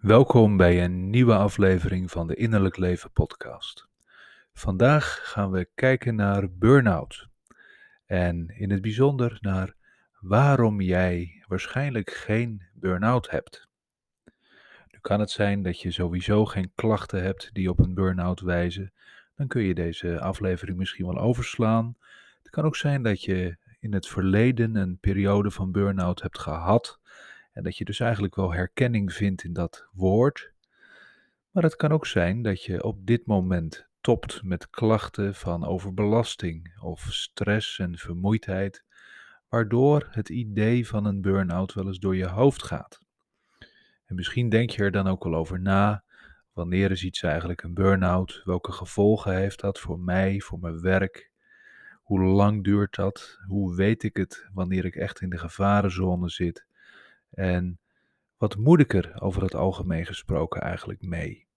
Welkom bij een nieuwe aflevering van de Innerlijk Leven podcast. Vandaag gaan we kijken naar burn-out en in het bijzonder naar waarom jij waarschijnlijk geen burn-out hebt. Nu kan het zijn dat je sowieso geen klachten hebt die op een burn-out wijzen. Dan kun je deze aflevering misschien wel overslaan. Het kan ook zijn dat je in het verleden een periode van burn-out hebt gehad en dat je dus eigenlijk wel herkenning vindt in dat woord. Maar het kan ook zijn dat je op dit moment topt met klachten van overbelasting of stress en vermoeidheid, waardoor het idee van een burn-out wel eens door je hoofd gaat. En misschien denk je er dan ook al over na. Wanneer is iets eigenlijk een burn-out? Welke gevolgen heeft dat voor mij, voor mijn werk? Hoe lang duurt dat? Hoe weet ik het wanneer ik echt in de gevarenzone zit? En wat moet ik er over het algemeen gesproken eigenlijk mee?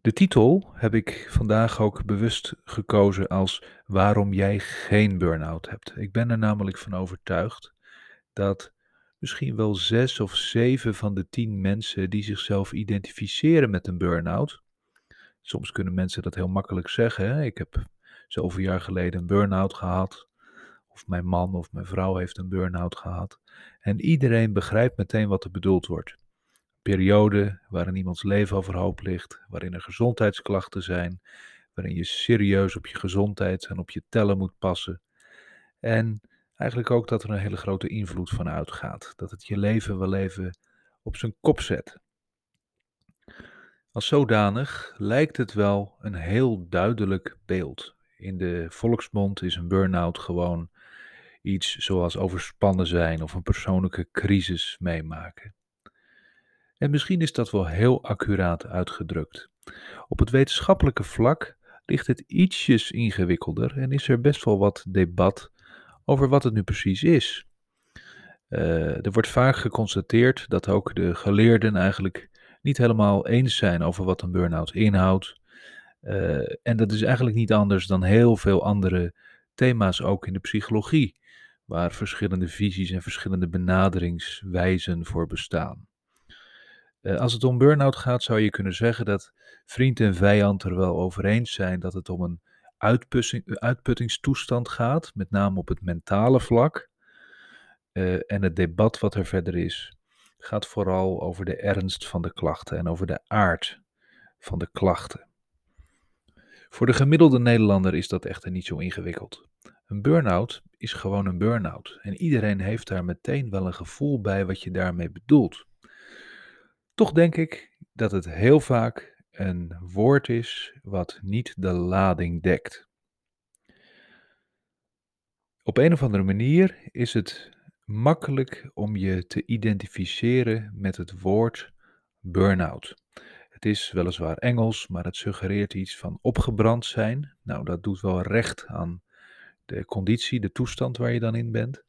De titel heb ik vandaag ook bewust gekozen als waarom jij geen burn-out hebt. Ik ben er namelijk van overtuigd dat misschien wel zes of zeven van de tien mensen die zichzelf identificeren met een burn-out. Soms kunnen mensen dat heel makkelijk zeggen. Hè? Ik heb zoveel jaar geleden een burn-out gehad. Of mijn man of mijn vrouw heeft een burn-out gehad. En iedereen begrijpt meteen wat er bedoeld wordt. Periode waarin iemands leven overhoop ligt, waarin er gezondheidsklachten zijn, waarin je serieus op je gezondheid en op je tellen moet passen. En eigenlijk ook dat er een hele grote invloed van uitgaat. Dat het je leven wel even op zijn kop zet. Als zodanig lijkt het wel een heel duidelijk beeld. In de volksmond is een burn-out gewoon iets zoals overspannen zijn of een persoonlijke crisis meemaken. En misschien is dat wel heel accuraat uitgedrukt. Op het wetenschappelijke vlak ligt het ietsjes ingewikkelder en is er best wel wat debat over wat het nu precies is. Uh, er wordt vaak geconstateerd dat ook de geleerden eigenlijk niet helemaal eens zijn over wat een burn-out inhoudt. Uh, en dat is eigenlijk niet anders dan heel veel andere thema's ook in de psychologie waar verschillende visies en verschillende benaderingswijzen voor bestaan. Uh, als het om burn-out gaat, zou je kunnen zeggen dat vriend en vijand er wel over eens zijn dat het om een uitputting, uitputtingstoestand gaat, met name op het mentale vlak. Uh, en het debat wat er verder is, gaat vooral over de ernst van de klachten en over de aard van de klachten. Voor de gemiddelde Nederlander is dat echter niet zo ingewikkeld. Een burn-out is gewoon een burn-out. En iedereen heeft daar meteen wel een gevoel bij wat je daarmee bedoelt. Toch denk ik dat het heel vaak een woord is wat niet de lading dekt. Op een of andere manier is het makkelijk om je te identificeren met het woord burn-out. Het is weliswaar Engels, maar het suggereert iets van opgebrand zijn. Nou, dat doet wel recht aan de conditie, de toestand waar je dan in bent.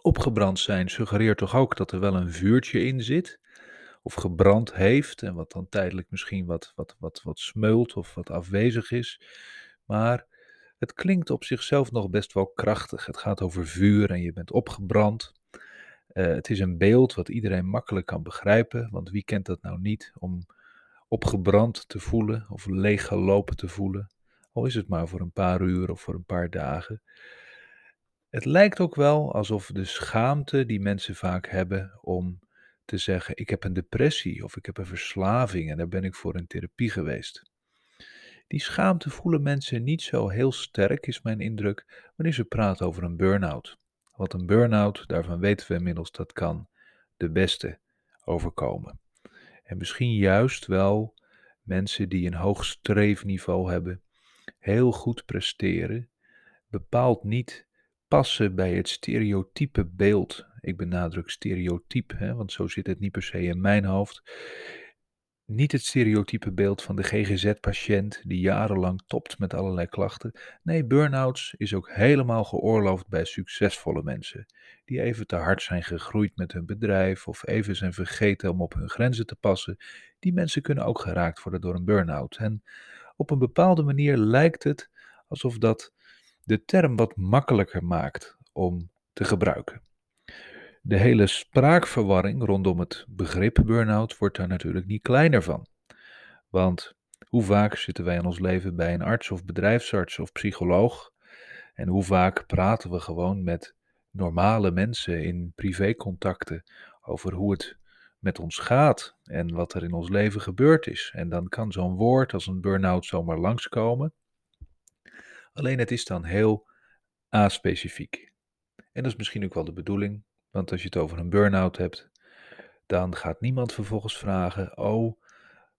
Opgebrand zijn suggereert toch ook dat er wel een vuurtje in zit, of gebrand heeft, en wat dan tijdelijk misschien wat, wat, wat, wat smeult of wat afwezig is. Maar het klinkt op zichzelf nog best wel krachtig. Het gaat over vuur en je bent opgebrand. Uh, het is een beeld wat iedereen makkelijk kan begrijpen, want wie kent dat nou niet om opgebrand te voelen of leeggelopen te voelen? al is het maar voor een paar uur of voor een paar dagen. Het lijkt ook wel alsof de schaamte die mensen vaak hebben om te zeggen: Ik heb een depressie of ik heb een verslaving en daar ben ik voor in therapie geweest. Die schaamte voelen mensen niet zo heel sterk, is mijn indruk, wanneer ze praten over een burn-out. Want een burn-out, daarvan weten we inmiddels, dat kan de beste overkomen. En misschien juist wel mensen die een hoog streefniveau hebben, heel goed presteren bepaalt niet passen bij het stereotype beeld. Ik benadruk stereotype, hè, want zo zit het niet per se in mijn hoofd. Niet het stereotype beeld van de GGZ-patiënt die jarenlang topt met allerlei klachten. Nee, burn-outs is ook helemaal geoorloofd bij succesvolle mensen. Die even te hard zijn gegroeid met hun bedrijf of even zijn vergeten om op hun grenzen te passen. Die mensen kunnen ook geraakt worden door een burn-out. En op een bepaalde manier lijkt het alsof dat de term wat makkelijker maakt om te gebruiken. De hele spraakverwarring rondom het begrip burn-out wordt daar natuurlijk niet kleiner van. Want hoe vaak zitten wij in ons leven bij een arts of bedrijfsarts of psycholoog? En hoe vaak praten we gewoon met normale mensen in privécontacten over hoe het met ons gaat en wat er in ons leven gebeurd is. En dan kan zo'n woord als een burn-out zomaar langskomen. Alleen het is dan heel aspecifiek. En dat is misschien ook wel de bedoeling, want als je het over een burn-out hebt, dan gaat niemand vervolgens vragen: Oh,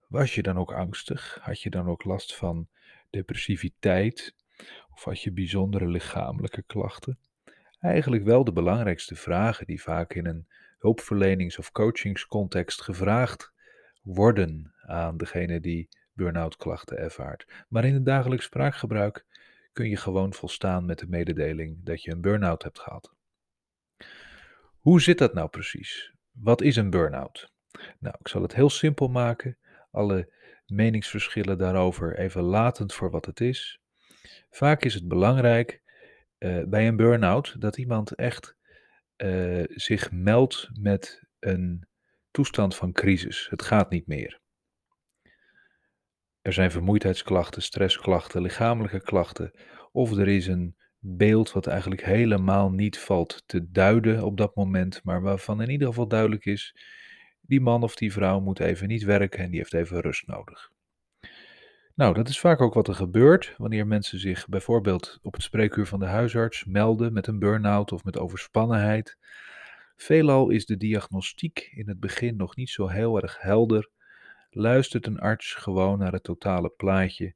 was je dan ook angstig? Had je dan ook last van depressiviteit? Of had je bijzondere lichamelijke klachten? Eigenlijk wel de belangrijkste vragen die vaak in een hulpverlenings- of coachingscontext gevraagd worden aan degene die burn-out klachten ervaart. Maar in het dagelijks spraakgebruik kun je gewoon volstaan met de mededeling dat je een burn-out hebt gehad. Hoe zit dat nou precies? Wat is een burn-out? Nou, ik zal het heel simpel maken. Alle meningsverschillen daarover even latend voor wat het is. Vaak is het belangrijk uh, bij een burn-out dat iemand echt uh, zich meldt met een toestand van crisis. Het gaat niet meer. Er zijn vermoeidheidsklachten, stressklachten, lichamelijke klachten. Of er is een beeld wat eigenlijk helemaal niet valt te duiden op dat moment, maar waarvan in ieder geval duidelijk is: die man of die vrouw moet even niet werken en die heeft even rust nodig. Nou, dat is vaak ook wat er gebeurt wanneer mensen zich bijvoorbeeld op het spreekuur van de huisarts melden met een burn-out of met overspannenheid. Veelal is de diagnostiek in het begin nog niet zo heel erg helder. Luistert een arts gewoon naar het totale plaatje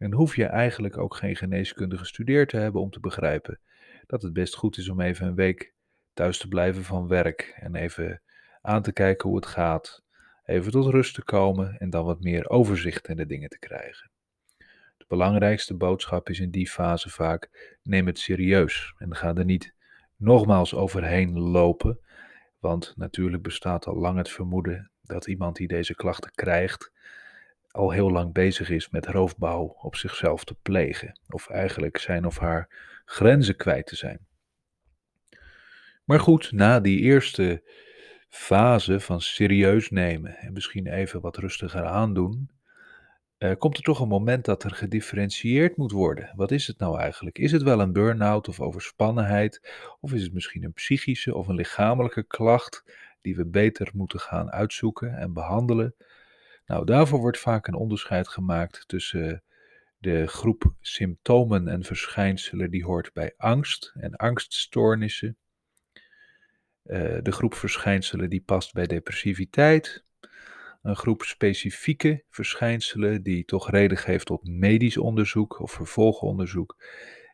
en hoef je eigenlijk ook geen geneeskunde gestudeerd te hebben om te begrijpen dat het best goed is om even een week thuis te blijven van werk en even aan te kijken hoe het gaat even tot rust te komen en dan wat meer overzicht in de dingen te krijgen. De belangrijkste boodschap is in die fase vaak: neem het serieus en ga er niet nogmaals overheen lopen, want natuurlijk bestaat al lang het vermoeden dat iemand die deze klachten krijgt al heel lang bezig is met roofbouw op zichzelf te plegen, of eigenlijk zijn of haar grenzen kwijt te zijn. Maar goed, na die eerste fase van serieus nemen en misschien even wat rustiger aandoen, uh, komt er toch een moment dat er gedifferentieerd moet worden. Wat is het nou eigenlijk? Is het wel een burn-out of overspannenheid? Of is het misschien een psychische of een lichamelijke klacht die we beter moeten gaan uitzoeken en behandelen? Nou, daarvoor wordt vaak een onderscheid gemaakt tussen de groep symptomen en verschijnselen die hoort bij angst en angststoornissen. Eh, de groep verschijnselen die past bij depressiviteit. Een groep specifieke verschijnselen die toch reden geeft tot medisch onderzoek of vervolgonderzoek.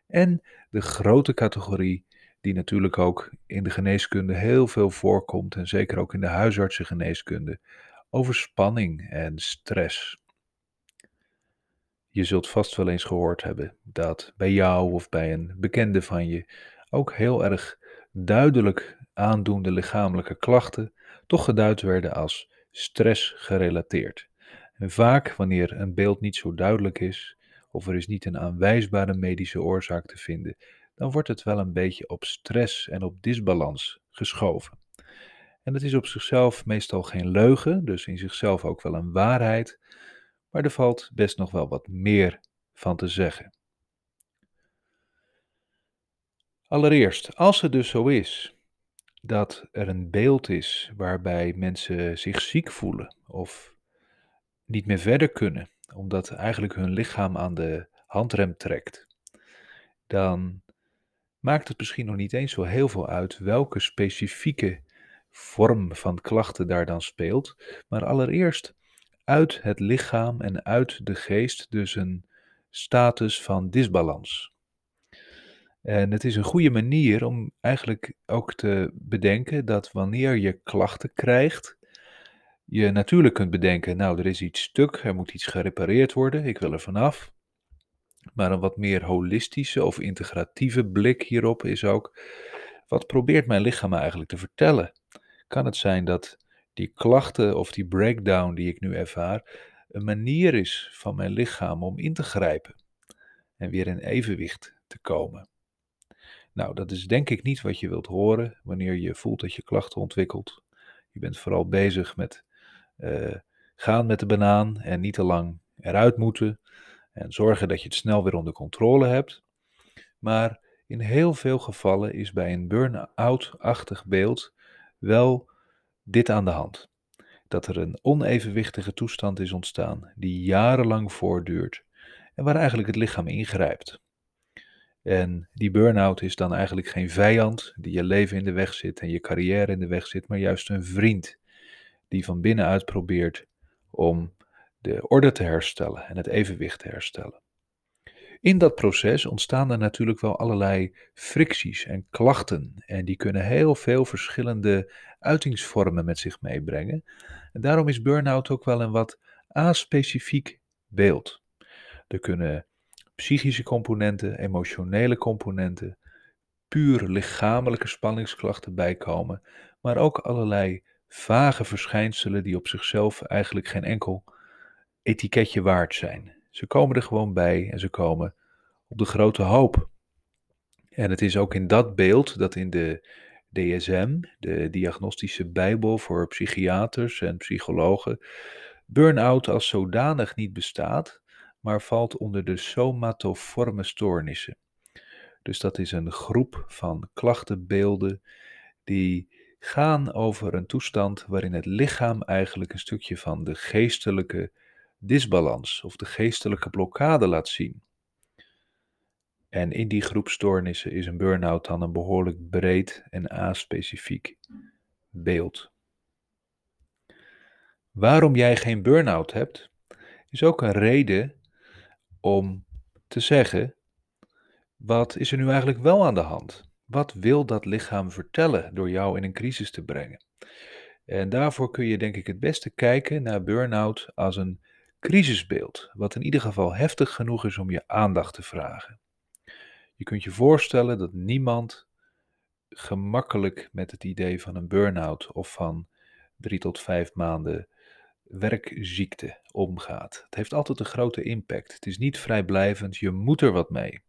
En de grote categorie die natuurlijk ook in de geneeskunde heel veel voorkomt en zeker ook in de huisartsengeneeskunde, overspanning en stress. Je zult vast wel eens gehoord hebben dat bij jou of bij een bekende van je ook heel erg duidelijk aandoende lichamelijke klachten toch geduid werden als stress gerelateerd. En vaak wanneer een beeld niet zo duidelijk is, of er is niet een aanwijsbare medische oorzaak te vinden, dan wordt het wel een beetje op stress en op disbalans geschoven. En dat is op zichzelf meestal geen leugen, dus in zichzelf ook wel een waarheid, maar er valt best nog wel wat meer van te zeggen. Allereerst, als het dus zo is dat er een beeld is waarbij mensen zich ziek voelen of niet meer verder kunnen, omdat eigenlijk hun lichaam aan de handrem trekt, dan maakt het misschien nog niet eens zo heel veel uit welke specifieke vorm van klachten daar dan speelt, maar allereerst uit het lichaam en uit de geest dus een status van disbalans. En het is een goede manier om eigenlijk ook te bedenken dat wanneer je klachten krijgt, je natuurlijk kunt bedenken, nou er is iets stuk, er moet iets gerepareerd worden, ik wil er vanaf. Maar een wat meer holistische of integratieve blik hierop is ook, wat probeert mijn lichaam eigenlijk te vertellen? Kan het zijn dat die klachten of die breakdown die ik nu ervaar, een manier is van mijn lichaam om in te grijpen en weer in evenwicht te komen? Nou, dat is denk ik niet wat je wilt horen wanneer je voelt dat je klachten ontwikkelt. Je bent vooral bezig met uh, gaan met de banaan en niet te lang eruit moeten en zorgen dat je het snel weer onder controle hebt. Maar in heel veel gevallen is bij een burn-out-achtig beeld wel dit aan de hand. Dat er een onevenwichtige toestand is ontstaan die jarenlang voortduurt en waar eigenlijk het lichaam ingrijpt. En die burn-out is dan eigenlijk geen vijand die je leven in de weg zit en je carrière in de weg zit, maar juist een vriend die van binnenuit probeert om de orde te herstellen en het evenwicht te herstellen. In dat proces ontstaan er natuurlijk wel allerlei fricties en klachten en die kunnen heel veel verschillende uitingsvormen met zich meebrengen. En daarom is burn-out ook wel een wat aspecifiek beeld. Er kunnen psychische componenten, emotionele componenten, puur lichamelijke spanningsklachten bijkomen, maar ook allerlei vage verschijnselen die op zichzelf eigenlijk geen enkel etiketje waard zijn. Ze komen er gewoon bij en ze komen op de grote hoop. En het is ook in dat beeld dat in de DSM, de diagnostische bijbel voor psychiaters en psychologen, burn-out als zodanig niet bestaat, maar valt onder de somatoforme stoornissen. Dus dat is een groep van klachtenbeelden die gaan over een toestand waarin het lichaam eigenlijk een stukje van de geestelijke disbalans of de geestelijke blokkade laat zien. En in die groep stoornissen is een burn-out dan een behoorlijk breed en aspecifiek beeld. Waarom jij geen burn-out hebt, is ook een reden om te zeggen: wat is er nu eigenlijk wel aan de hand? Wat wil dat lichaam vertellen door jou in een crisis te brengen? En daarvoor kun je denk ik het beste kijken naar burn-out als een crisisbeeld, wat in ieder geval heftig genoeg is om je aandacht te vragen. Je kunt je voorstellen dat niemand gemakkelijk met het idee van een burn-out of van drie tot vijf maanden werkziekte omgaat. Het heeft altijd een grote impact. Het is niet vrijblijvend, je moet er wat mee.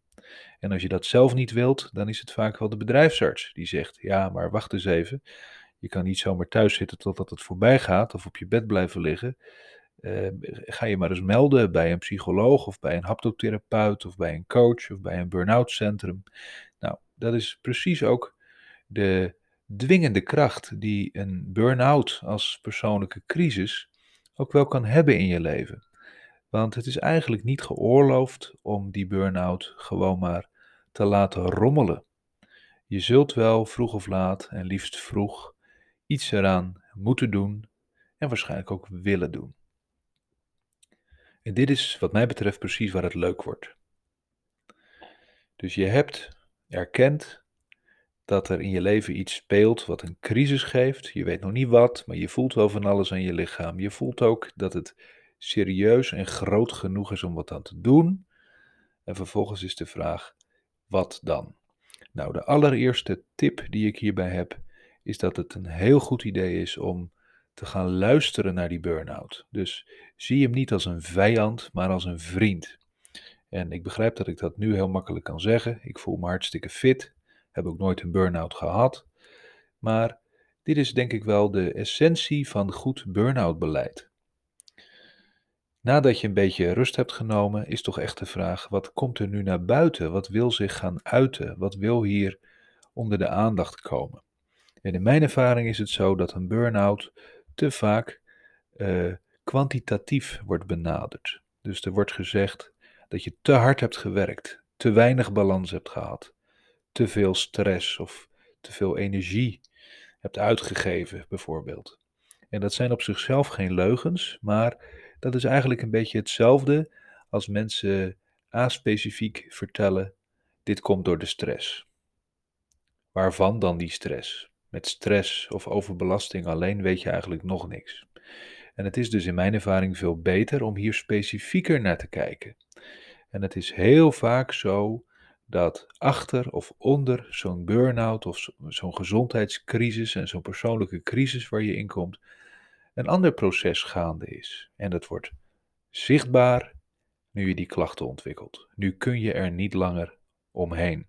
En als je dat zelf niet wilt, dan is het vaak wel de bedrijfsarts die zegt: Ja, maar wacht eens even. Je kan niet zomaar thuis zitten totdat het voorbij gaat of op je bed blijven liggen. Uh, ga je maar eens melden bij een psycholoog of bij een haptotherapeut of bij een coach of bij een burn-out centrum. Nou, dat is precies ook de dwingende kracht die een burn-out als persoonlijke crisis ook wel kan hebben in je leven. Want het is eigenlijk niet geoorloofd om die burn-out gewoon maar te laten rommelen. Je zult wel vroeg of laat, en liefst vroeg, iets eraan moeten doen en waarschijnlijk ook willen doen. En dit is wat mij betreft precies waar het leuk wordt. Dus je hebt erkend dat er in je leven iets speelt wat een crisis geeft. Je weet nog niet wat, maar je voelt wel van alles aan je lichaam. Je voelt ook dat het serieus en groot genoeg is om wat aan te doen. En vervolgens is de vraag: wat dan? Nou, de allereerste tip die ik hierbij heb, is dat het een heel goed idee is om te gaan luisteren naar die burn-out. Dus zie hem niet als een vijand, maar als een vriend. En ik begrijp dat ik dat nu heel makkelijk kan zeggen. Ik voel me hartstikke fit, heb ook nooit een burn-out gehad. Maar dit is denk ik wel de essentie van goed burn-out beleid. Nadat je een beetje rust hebt genomen, is toch echt de vraag: wat komt er nu naar buiten? Wat wil zich gaan uiten? Wat wil hier onder de aandacht komen? En in mijn ervaring is het zo dat een burn-out te vaak uh, kwantitatief wordt benaderd. Dus er wordt gezegd dat je te hard hebt gewerkt, te weinig balans hebt gehad, te veel stress of te veel energie hebt uitgegeven, bijvoorbeeld. En dat zijn op zichzelf geen leugens, maar dat is eigenlijk een beetje hetzelfde als mensen aspecifiek vertellen: dit komt door de stress. Waarvan dan die stress? Met stress of overbelasting alleen weet je eigenlijk nog niks. En het is dus in mijn ervaring veel beter om hier specifieker naar te kijken. En het is heel vaak zo dat achter of onder zo'n burn-out of zo'n gezondheidscrisis en zo'n persoonlijke crisis waar je in komt, een ander proces gaande is. En dat wordt zichtbaar nu je die klachten ontwikkelt. Nu kun je er niet langer omheen.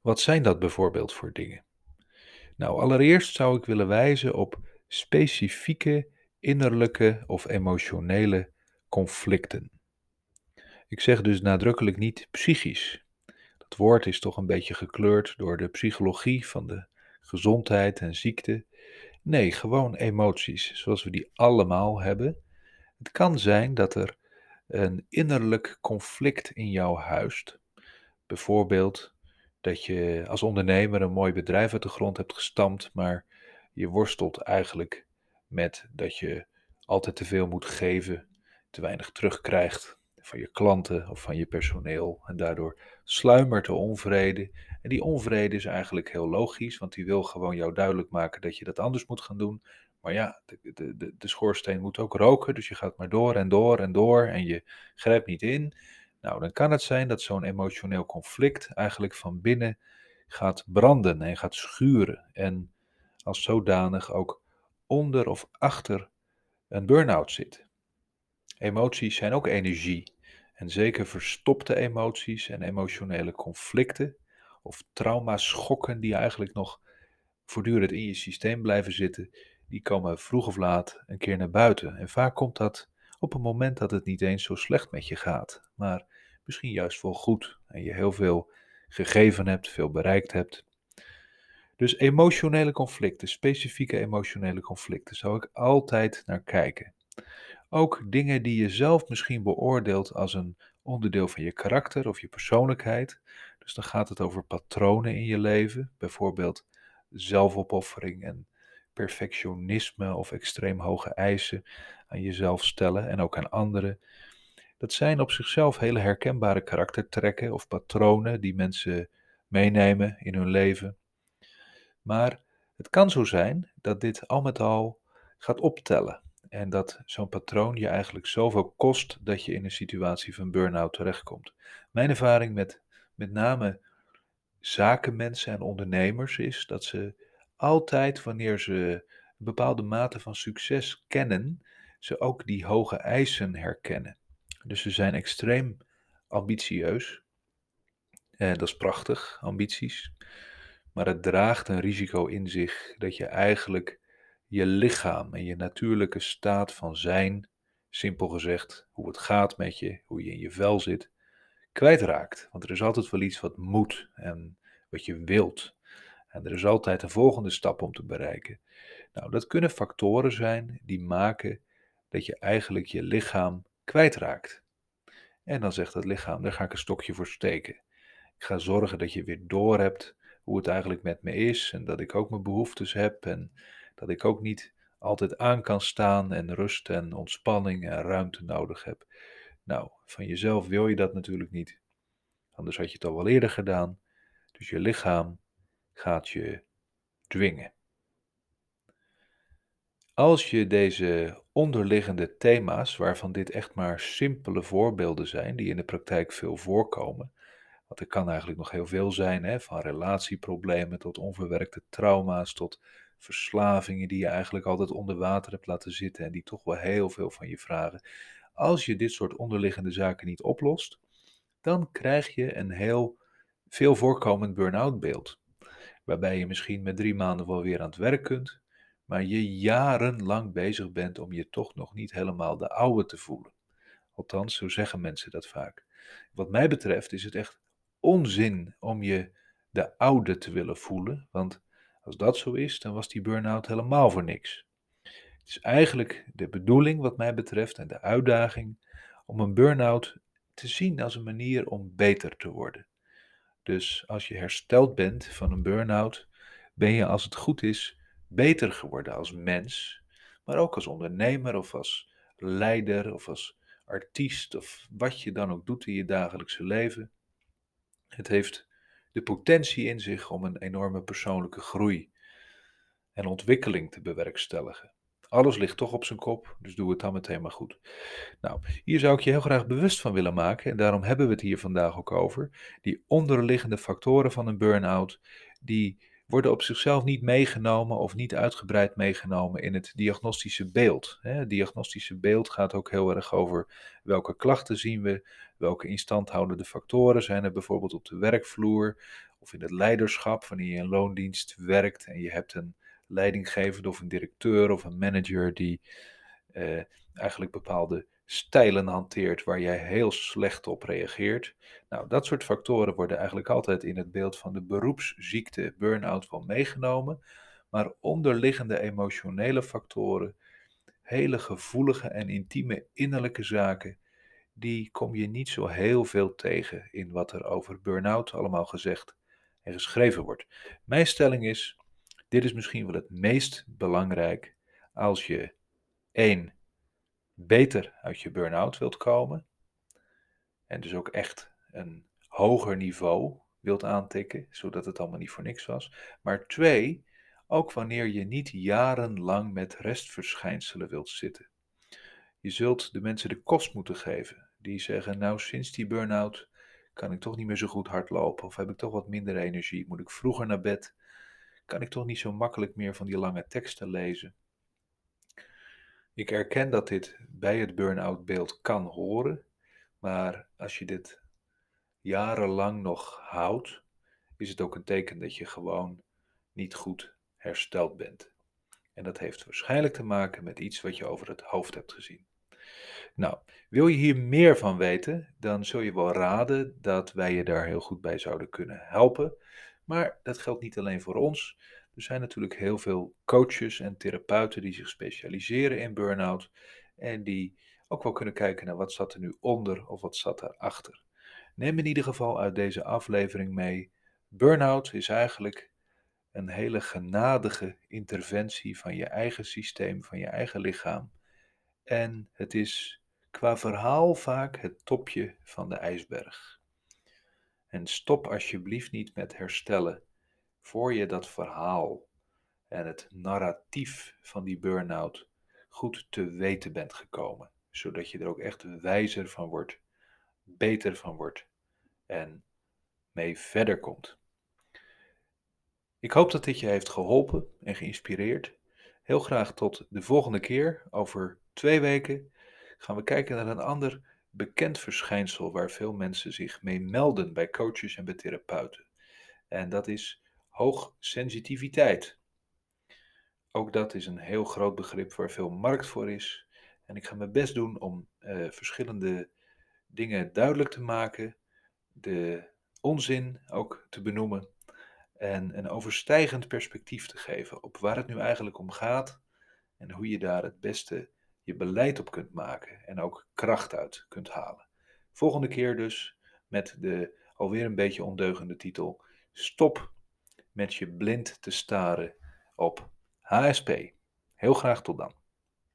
Wat zijn dat bijvoorbeeld voor dingen? Nou, allereerst zou ik willen wijzen op specifieke innerlijke of emotionele conflicten. Ik zeg dus nadrukkelijk niet psychisch. Dat woord is toch een beetje gekleurd door de psychologie van de gezondheid en ziekte. Nee, gewoon emoties, zoals we die allemaal hebben. Het kan zijn dat er een innerlijk conflict in jou huist. Bijvoorbeeld dat je als ondernemer een mooi bedrijf uit de grond hebt gestampt, maar je worstelt eigenlijk met dat je altijd te veel moet geven, te weinig terugkrijgt van je klanten of van je personeel. En daardoor sluimert de onvrede. En die onvrede is eigenlijk heel logisch, want die wil gewoon jou duidelijk maken dat je dat anders moet gaan doen. Maar ja, de, de, de, schoorsteen moet ook roken, dus je gaat maar door en door en door en je grijpt niet in. Nou, dan kan het zijn dat zo'n emotioneel conflict eigenlijk van binnen gaat branden en gaat schuren. En als zodanig ook onder of achter een burn-out zit. Emoties zijn ook energie. En zeker verstopte emoties en emotionele conflicten of traumaschokken die eigenlijk nog voortdurend in je systeem blijven zitten, die komen vroeg of laat een keer naar buiten. En vaak komt dat op een moment dat het niet eens zo slecht met je gaat, maar misschien juist wel goed en je heel veel gegeven hebt, veel bereikt hebt. Dus emotionele conflicten, specifieke emotionele conflicten, zou ik altijd naar kijken. Ook dingen die je zelf misschien beoordeelt als een onderdeel van je karakter of je persoonlijkheid. Dus dan gaat het over patronen in je leven, bijvoorbeeld zelfopoffering en perfectionisme of extreem hoge eisen aan jezelf stellen en ook aan anderen. Dat zijn op zichzelf hele herkenbare karaktertrekken of patronen die mensen meenemen in hun leven. Maar het kan zo zijn dat dit al met al gaat optellen. En dat zo'n patroon je eigenlijk zoveel kost dat je in een situatie van burn-out terechtkomt. Mijn ervaring met met name zakenmensen en ondernemers is dat ze altijd, wanneer ze een bepaalde mate van succes kennen, ze ook die hoge eisen herkennen. Dus ze zijn extreem ambitieus. En dat is prachtig, ambities. Maar het draagt een risico in zich dat je eigenlijk je lichaam en je natuurlijke staat van zijn, simpel gezegd, hoe het gaat met je, hoe je in je vel zit, kwijtraakt. Want er is altijd wel iets wat moet en wat je wilt. En er is altijd een volgende stap om te bereiken. Nou, dat kunnen factoren zijn die maken dat je eigenlijk je lichaam kwijtraakt. En dan zegt het lichaam, daar ga ik een stokje voor steken. Ik ga zorgen dat je weer door hebt hoe het eigenlijk met me is en dat ik ook mijn behoeftes heb en dat ik ook niet altijd aan kan staan en rust en ontspanning en ruimte nodig heb. Nou, van jezelf wil je dat natuurlijk niet. Anders had je het al wel eerder gedaan. Dus je lichaam gaat je dwingen. Als je deze onderliggende thema's, waarvan dit echt maar simpele voorbeelden zijn, die in de praktijk veel voorkomen, want er kan eigenlijk nog heel veel zijn, hè, van relatieproblemen tot onverwerkte trauma's, tot verslavingen die je eigenlijk altijd onder water hebt laten zitten en die toch wel heel veel van je vragen. Als je dit soort onderliggende zaken niet oplost, dan krijg je een heel veel voorkomend burn-out beeld. Waarbij je misschien met drie maanden wel weer aan het werk kunt, maar je jarenlang bezig bent om je toch nog niet helemaal de oude te voelen. Althans, zo zeggen mensen dat vaak. Wat mij betreft is het echt onzin om je de oude te willen voelen, want als dat zo is, dan was die burn-out helemaal voor niks. Het is eigenlijk de bedoeling, wat mij betreft, en de uitdaging om een burn-out te zien als een manier om beter te worden. Dus als je hersteld bent van een burn-out, ben je als het goed is beter geworden als mens, maar ook als ondernemer of als leider of als artiest of wat je dan ook doet in je dagelijkse leven. Het heeft de potentie in zich om een enorme persoonlijke groei en ontwikkeling te bewerkstelligen. Alles ligt toch op zijn kop, dus doe het dan meteen maar goed. Nou, hier zou ik je heel graag bewust van willen maken, en daarom hebben we het hier vandaag ook over. Die onderliggende factoren van een burn-out, die worden op zichzelf niet meegenomen of niet uitgebreid meegenomen in het diagnostische beeld. Het diagnostische beeld gaat ook heel erg over welke klachten zien we, welke instandhoudende factoren zijn er bijvoorbeeld op de werkvloer of in het leiderschap, wanneer je in loondienst werkt en je hebt een leidinggevende of een directeur of een manager die eh, eigenlijk bepaalde stijlen hanteert waar jij heel slecht op reageert. Nou, dat soort factoren worden eigenlijk altijd in het beeld van de beroepsziekte burn-out wel meegenomen, maar onderliggende emotionele factoren, hele gevoelige en intieme innerlijke zaken, die kom je niet zo heel veel tegen in wat er over burn-out allemaal gezegd en geschreven wordt. Mijn stelling is, dit is misschien wel het meest belangrijk als je één beter uit je burn-out wilt komen en dus ook echt een hoger niveau wilt aantikken, zodat het allemaal niet voor niks was. Maar twee, ook wanneer je niet jarenlang met restverschijnselen wilt zitten. Je zult de mensen de kost moeten geven die zeggen, nou sinds die burn-out kan ik toch niet meer zo goed hardlopen of heb ik toch wat minder energie, moet ik vroeger naar bed, kan ik toch niet zo makkelijk meer van die lange teksten lezen. Ik erken dat dit bij het burn-out beeld kan horen, maar als je dit jarenlang nog houdt, is het ook een teken dat je gewoon niet goed hersteld bent. En dat heeft waarschijnlijk te maken met iets wat je over het hoofd hebt gezien. Nou, wil je hier meer van weten, dan zul je wel raden dat wij je daar heel goed bij zouden kunnen helpen. Maar dat geldt niet alleen voor ons. Er zijn natuurlijk heel veel coaches en therapeuten die zich specialiseren in burn-out en die ook wel kunnen kijken naar wat zat er nu onder of wat zat erachter. Neem in ieder geval uit deze aflevering mee. Burn-out is eigenlijk een hele genadige interventie van je eigen systeem, van je eigen lichaam. En het is qua verhaal vaak het topje van de ijsberg. En stop alsjeblieft niet met herstellen voor je dat verhaal en het narratief van die burn-out goed te weten bent gekomen, zodat je er ook echt wijzer van wordt, beter van wordt en mee verder komt. Ik hoop dat dit je heeft geholpen en geïnspireerd. Heel graag tot de volgende keer. Over twee weken gaan we kijken naar een ander bekend verschijnsel waar veel mensen zich mee melden bij coaches en bij therapeuten. En dat is hoogsensitiviteit. Ook dat is een heel groot begrip waar veel markt voor is. En ik ga mijn best doen om uh, verschillende dingen duidelijk te maken, de onzin ook te benoemen en een overstijgend perspectief te geven op waar het nu eigenlijk om gaat en hoe je daar het beste je beleid op kunt maken en ook kracht uit kunt halen. Volgende keer dus met de alweer een beetje ondeugende titel Stop met je blind te staren op HSP. Heel graag tot dan.